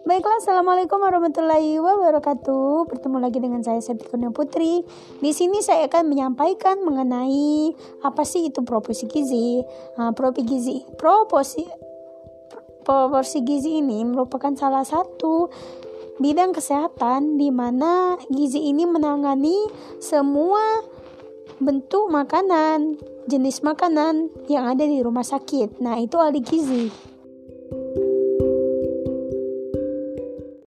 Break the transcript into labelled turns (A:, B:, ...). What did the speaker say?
A: Baiklah, Assalamualaikum warahmatullahi wabarakatuh. Bertemu lagi dengan saya Seti Kurnia Putri. Di sini saya akan menyampaikan mengenai apa sih itu proporsi gizi. Nah, proporsi gizi, proporsi proporsi gizi ini merupakan salah satu bidang kesehatan di mana gizi ini menangani semua bentuk makanan, jenis makanan yang ada di rumah sakit. Nah, itu ahli gizi.